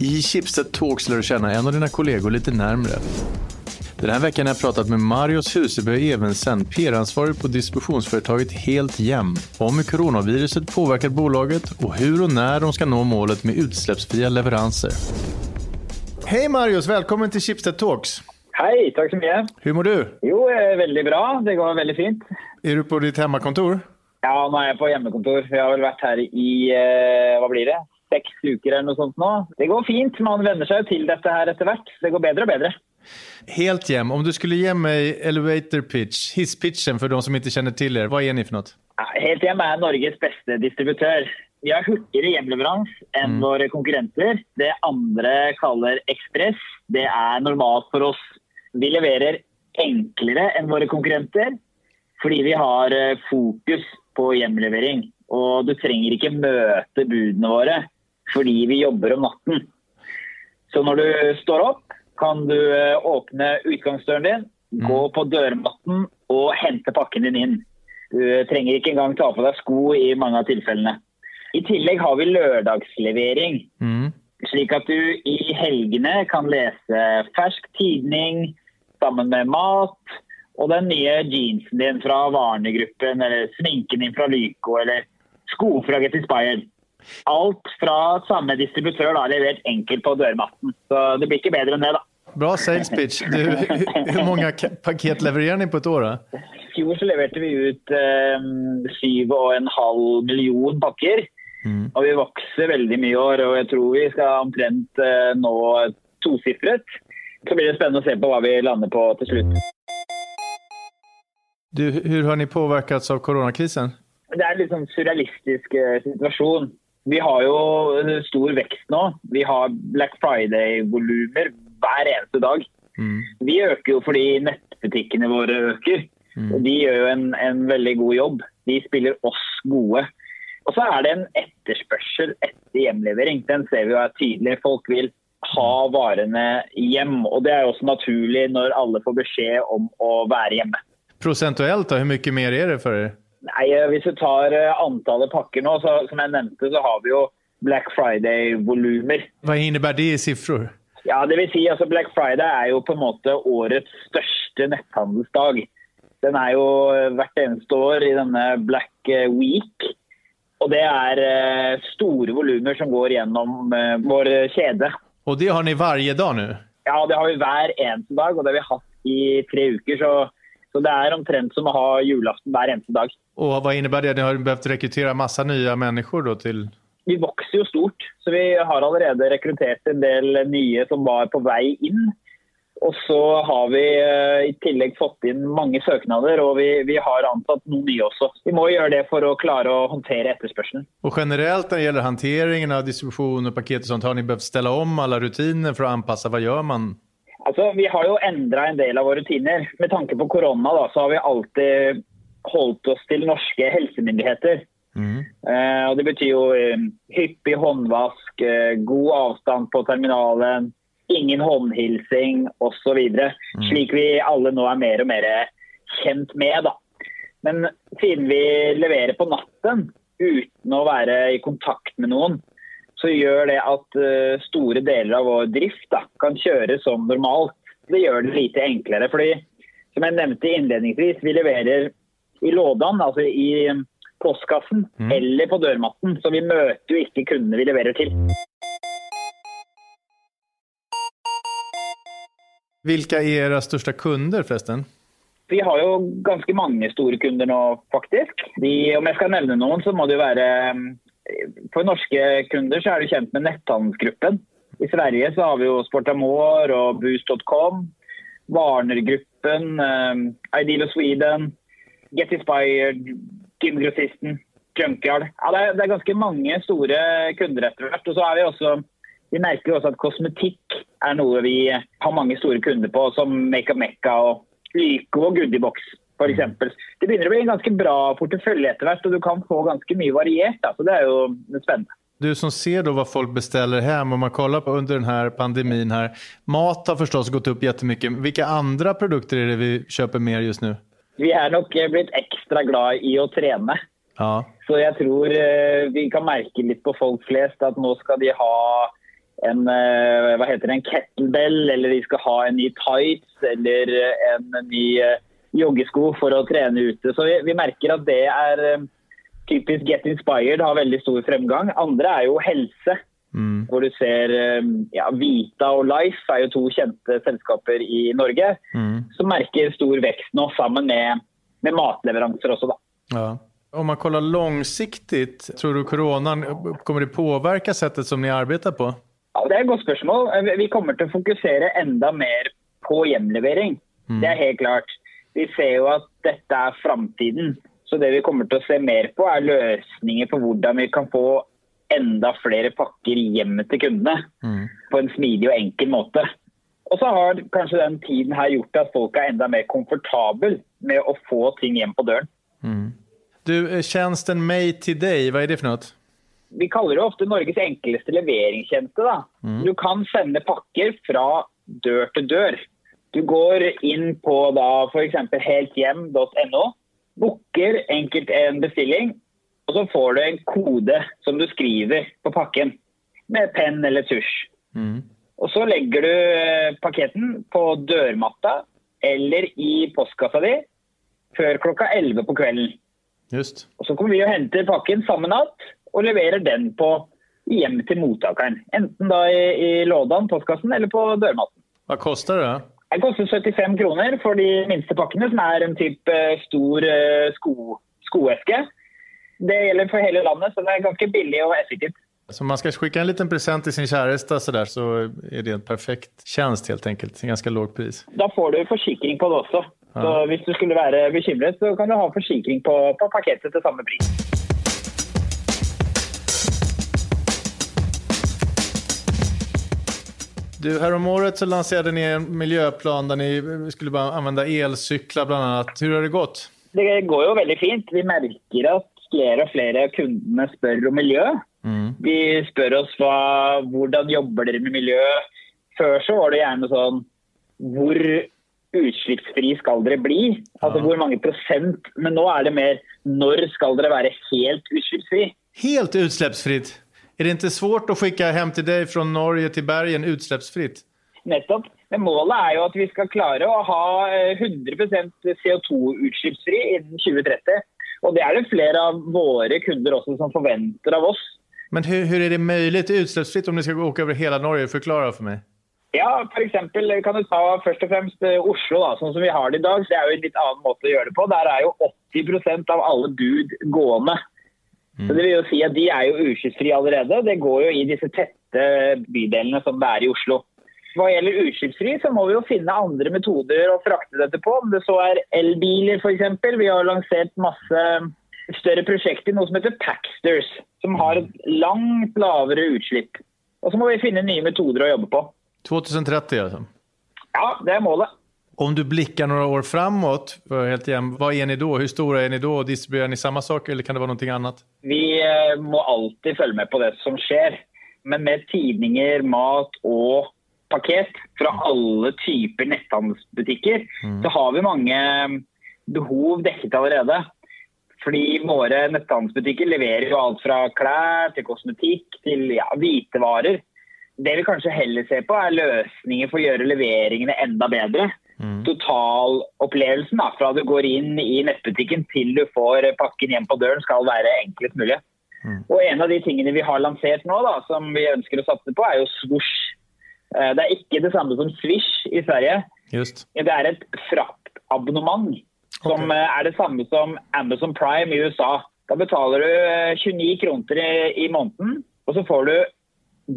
I Chipset Talks lär du känna en av dina kollegor lite närmre. Den här veckan har jag pratat med Marius Huseby Evensen, PR-ansvarig på distributionsföretaget Helt Jäm, om hur coronaviruset påverkat bolaget och hur och när de ska nå målet med utsläppsfria leveranser. Hej Marius, välkommen till Chipset Talks. Hei, takk så mye. Hur mår du? Jo, väldigt veldig bra. Det går veldig fint. Är du på ditt hemmakontor? Ja, nå er jeg på hjemmekontor. Jeg har vel vært her i eh, hva blir det? Seks uker eller noe sånt nå. Det går fint. Man venner seg jo til dette her etter hvert. Det går bedre og bedre. Helt hjem, om du skulle gi meg elevator pitch, hisspitchen for de som ikke kjenner til dere, hva er ni for noe? Ja, Helt Hjem er Norges beste distributør. Vi har hurtigere hjemleverans enn våre konkurrenter. Det andre kaller ekspress. Det er normalt for oss. Vi leverer enklere enn våre konkurrenter fordi vi har eh, fokus på hjemlevering. Og du trenger ikke møte budene våre fordi vi jobber om natten. Så når du står opp, kan du eh, åpne utgangsdøren din, gå på dørmatten og hente pakken din inn. Du trenger ikke engang ta på deg sko i mange av tilfellene. I tillegg har vi lørdagslevering, Mm. slik at du i helgene kan lese fersk tidning sammen med mat, og den nye jeansen din fra Varne-gruppen, eller sminken din fra Lyco, eller sko fra Get Inspired. Alt fra samme distributør, da, levert enkelt på dørmatten. Så det blir ikke bedre enn det, da. Bra sales pitch. Du, hvor mange paket leverer ni på et år? Då? I fjor så leverte vi ut eh, syv og en halv million pakker. Mm. Og vi vokser veldig mye i år, og jeg tror vi skal omtrent eh, nå tosifret. Så blir det spennende å se på hva vi lander på til slutt. Du, Hvordan har ni påverkats av koronakrisen? Det er en litt sånn surrealistisk eh, situasjon. Vi har jo stor vekst nå. Vi har Black Friday-volumer hver eneste dag. Mm. Vi øker jo fordi nettbutikkene våre øker. Mm. de gjør jo en, en veldig god jobb. De spiller oss gode. Og så er det en etterspørsel etter hjemlevering. Den ser vi jo er tydelig. Folk vil ha varene hjem. Og det er jo også naturlig når alle får beskjed om å være hjemme. Prosentuelt, da, hvor mye mer er det for er? Nei, eh, Hvis du tar eh, antallet pakker nå, så, som jeg nevnte, så har vi jo Black Friday-volumer. Hva innebærer det i siffror? Ja, det vil si, altså Black Friday er jo på en måte årets største netthandelsdag. Den er jo eh, hvert eneste år i denne Black Week. Og det er store volumer som går gjennom vår kjede. Og det har ni hver dag nå? Ja, det har vi hver eneste dag, og det har vi hatt i tre uker. Så, så det er omtrent som å ha julaften hver eneste dag. Og Hva innebærer det? Dere har behøvd rekruttere masse nye mennesker da, til Vi vokser jo stort, så vi har allerede rekruttert en del nye som var på vei inn. Og så har vi eh, i tillegg fått inn mange søknader, og vi, vi har ansatt noen nye også. Vi må gjøre det for å klare å håndtere etterspørselen. Og generelt når det gjelder hanteringen av distribusjon og paket og sånt, har dere behøvd stelle om alle rutiner for å anpasse? Hva gjør man? Altså, Vi har jo endra en del av våre rutiner. Med tanke på korona da, så har vi alltid holdt oss til norske helsemyndigheter. Eh, og Det betyr jo eh, hyppig håndvask, eh, god avstand på terminalen, ingen håndhilsing osv. Slik vi alle nå er mer og mer kjent med. da. Men siden vi leverer på natten uten å være i kontakt med noen, så gjør det at eh, store deler av vår drift da, kan kjøre som normalt. Det gjør det lite enklere. fordi som jeg nevnte innledningsvis, vi leverer i lådan, altså i postkassen eller på dørmatten. Så vi møter jo ikke kundene vi leverer til. Hvilke er deres største kunder forresten? Vi har jo ganske mange store kunder nå, faktisk. De, om jeg skal nevne noen, så må det jo være eh, For norske kunder så er du kjent med netthandelsgruppen. I Sverige så har vi jo Sportamore og Boost.com. Warner-gruppen, eh, Ideal of Sweden, Get Inspired, Gymgrossisten, Junkyard. Ja, det, er, det er ganske mange store kunder etter hvert. Og så er vi også vi merker også at kosmetikk er noe vi har mange store kunder på, som Makeup Mekka og Lyco og Goodiebox f.eks. Det begynner å bli en ganske bra portefølje etter hvert, og du kan få ganske mye variert. Da, så det er jo spennende. Du som ser hva vad folk bestiller hjemme, om man kollar på under denne pandemien pandemin här. Mat har förstås gått opp jättemycket. Hvilke andre produkter er det vi kjøper mer just nu? Vi er nok eh, blitt ekstra glad i å trene. Ja. Så jeg tror eh, vi kan merke litt på folk flest at nå skal de ha en, eh, hva heter det, en kettlebell, eller de skal ha en ny tights eller en ny joggesko for å trene ute. Så vi, vi merker at det er eh, typisk Get Inspired, har veldig stor fremgang. Andre er jo helse. Mm. Hvor du ser ja, Vita og Life er jo to kjente selskaper i Norge mm. som merker stor vekst nå, sammen med, med matleveranser også, da. Ja. Om man kollar langsiktig, tror du koronaen kommer det påverka settet som ni arbeider på? Ja, Det er et godt spørsmål. Vi kommer til å fokusere enda mer på hjemlevering. Mm. Det er helt klart. Vi ser jo at dette er framtiden. Så det vi kommer til å se mer på, er løsninger for hvordan vi kan få enda flere pakker hjem til kundene. Mm. På en smidig og enkel måte. Og så har kanskje den tiden her gjort at folk er enda mer komfortable med å få ting hjem på døren. Mm. Du, eh, Tjenesten Made today, hva er det for noe? Vi kaller det ofte Norges enkleste leveringstjeneste. Mm. Du kan sende pakker fra dør til dør. Du går inn på da f.eks. helthjem.no, booker enkelt en bestilling, og så får du en kode som du skriver på pakken med penn eller tusj. Mm. Og så legger du eh, paketten på dørmatta eller i postkassa di før klokka 11 på kvelden. Just. Og Så kommer vi og henter pakken samme natt og leverer den på hjem til mottakeren. Enten da i, i lådan, postkassen, eller på dørmatten. Hva koster det? Det koster 75 kroner for de minste pakkene, som er en type eh, stor eh, sko, skoeske. Det gjelder for hele landet, så det er ganske billig og effektivt. Så om man skal skicka en liten present til sin kjæreste, så, der, så er det en perfekt tjeneste, helt enkelt. En ganske lav pris. Da får du forsikring på det også. Så hvis du skulle være bekymret, så kan du ha forsikring på, på pakketet til samme pris. Du, Häromåret så lanserade ni en miljøplan der ni skulle bare anvende elsykler bl.a. Hvordan har det gått? Det går jo veldig fint. Vi merker at flere og flere av kundene spør om miljø. Mm. De spør oss hva, hvordan jobber dere med miljø. Før så var det gjerne sånn hvor utslippsfri skal dere bli? Altså Hvor mange prosent? Men nå er det mer når skal dere være helt utslippsfri? Helt utslippsfritt? Er det ikke svårt å skikke hjem til deg fra Norge til Bergen utslippsfritt? Nettopp. Men målet er jo at vi skal klare å ha 100 eh, CO2-utslippsfri innen 2030. Og det er det flere av våre kunder også som forventer av oss. Men hvordan er det mulig utslippsfritt om dere skal gå over hele Norge? Forklar for meg. Ja, f.eks. kan du ta først og fremst eh, Oslo, da, sånn som vi har det i dag. så Det er jo en litt annen måte å gjøre det på. Der er jo 80% av alle bud gående. Mm. Så det vil jo si at De er jo utslippsfrie allerede. Det går jo i disse tette bydelene som det er i Oslo. Hva gjelder utslippsfri, så må vi jo finne andre metoder å frakte dette på. Om det så er elbiler f.eks. Vi har lansert masse større prosjekter, noe som heter Paxters. Som har et langt lavere utslipp. Og så må vi finne nye metoder å jobbe på. 2030 altså? Ja, det er målet. Om du blickar några år framåt, helt igen, vad är ni då? Hur stora är ni då? Distribuerar ni samma sak eller kan det vara någonting annat? Vi eh, må alltid følge med på det som skjer. Men med tidninger, mat og pakket fra alle typer netthandelsbutikker, mm. så har vi mange behov dekket allerede. Fordi våre netthandelsbutikker leverer jo alt fra klær til kosmetikk til ja, hvitevarer. Det vi kanskje heller ser på, er løsninger for å gjøre leveringene enda bedre. Mm. Totalopplevelsen fra du går inn i nettbutikken til du får pakken hjem på døren, skal være enklest mulig. Mm. Og En av de tingene vi har lansert nå, da, som vi ønsker å satse på, er jo Swoosh. Eh, det er ikke det samme som Swish i Sverige. Just. Det er et fraktabonnement som okay. Eh, er det samme som Amazon Prime i USA. Da betaler du 29 eh, kroner i, i måneden, og så får du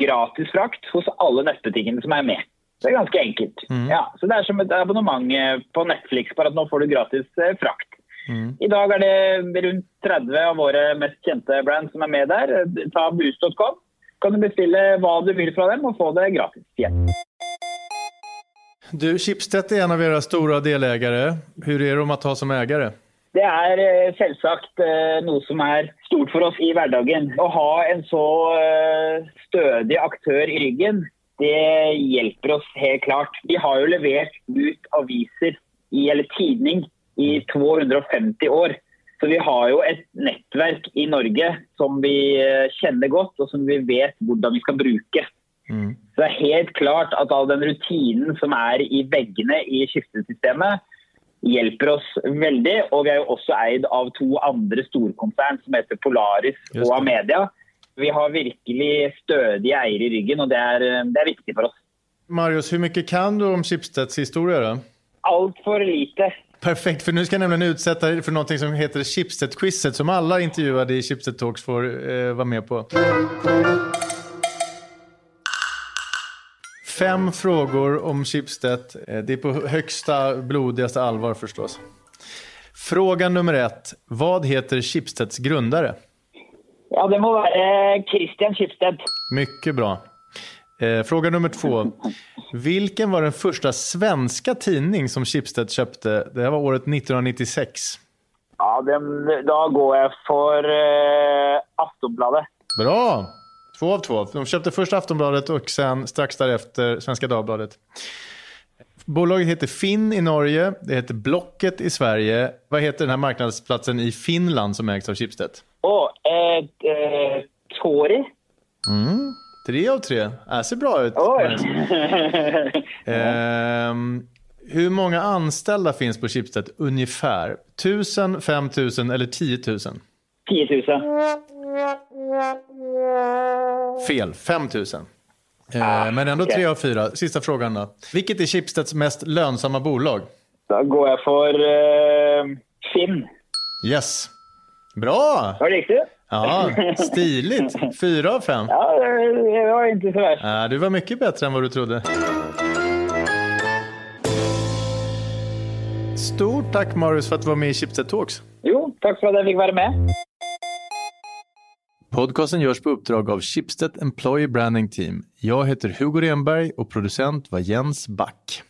gratis frakt hos alle nettbutikkene som er med. Det er ganske enkelt. Mm. Ja, så Det er som et abonnement eh, på Netflix, bare at nå får du gratis eh, frakt. Mm. I dag er det rundt 30 av våre mest kjente brand som er med der. Ta boost.com. Kan du bestille hva du vil fra dem og få det gratis igjen. Du, Schibsted er en av deres store deleiere. Hvordan er det om å ta som eier? Det er eh, selvsagt noe som er stort for oss i hverdagen. Å ha en så stødig aktør i ryggen, det hjelper oss helt klart. Vi har jo levert ut aviser, i, eller tidning, i 250 år. Så vi har jo et nettverk i Norge som vi kjenner godt, og som vi vet hvordan vi skal bruke. Mm. Så det er helt klart at all den rutinen som er i veggene i skiftesystemet, hjelper oss veldig. Og vi er jo også eid av to andre storkonsern som heter Polaris og Amedia. Vi har virkelig stødige eiere i ryggen, og det er, det er viktig for oss. Marius, hvor mye kan du om Schibsteds historie? Altfor lite. Perfekt, for nå skal jeg nemlig utsette deg for noe som heter Schibsted-quizet, som alle intervjuede i Schibsted Talks får eh, være med på. Fem frågor om Schibsted. Eh, det er på høyeste, blodigste allvar forstås. Fråga nummer ett. Vad heter Schibsteds grundare? Ja, det må være Christian Schibsted. Mycket bra. Eh, fråga nummer två. Vilken var den första svenska tidning som Schibsted köpte? Det här var året 1996. Ja, den, da går jeg for eh, Aftonbladet. Bra! Två av två. De köpte först Aftonbladet och sen strax därefter Svenska Dagbladet. Bolaget heter Finn i Norge, det heter Blocket i Sverige. Vad heter den här marknadsplatsen i Finland som ägs av Schibsted? Oh, eh, eh, Tori. Mm, tre av tre. Det ser bra ut. eh, hur många anställda finns på Schibsted ungefär? Tusen, fem tusen eller tiotusen? Tiotusen. Fel, 5000. Eh, men ändå tre av fyra. Sista frågan då. Vilket är Schibsteds mest lönsamma bolag? Da går jeg for uh, Finn. Yes. Bra! Var det riktig? Ja, stiligt. Fyra av fem. Ja, det var inte så värst. Ja, du var mycket bättre än vad du trodde. Stort tack Marius för att du var med i Chipset Talks. Jo, tack för att jag fick vara med. Podcasten görs på uppdrag av Schibsted Employee Branding Team. Jag heter Hugo Renberg och producent var Jens Back.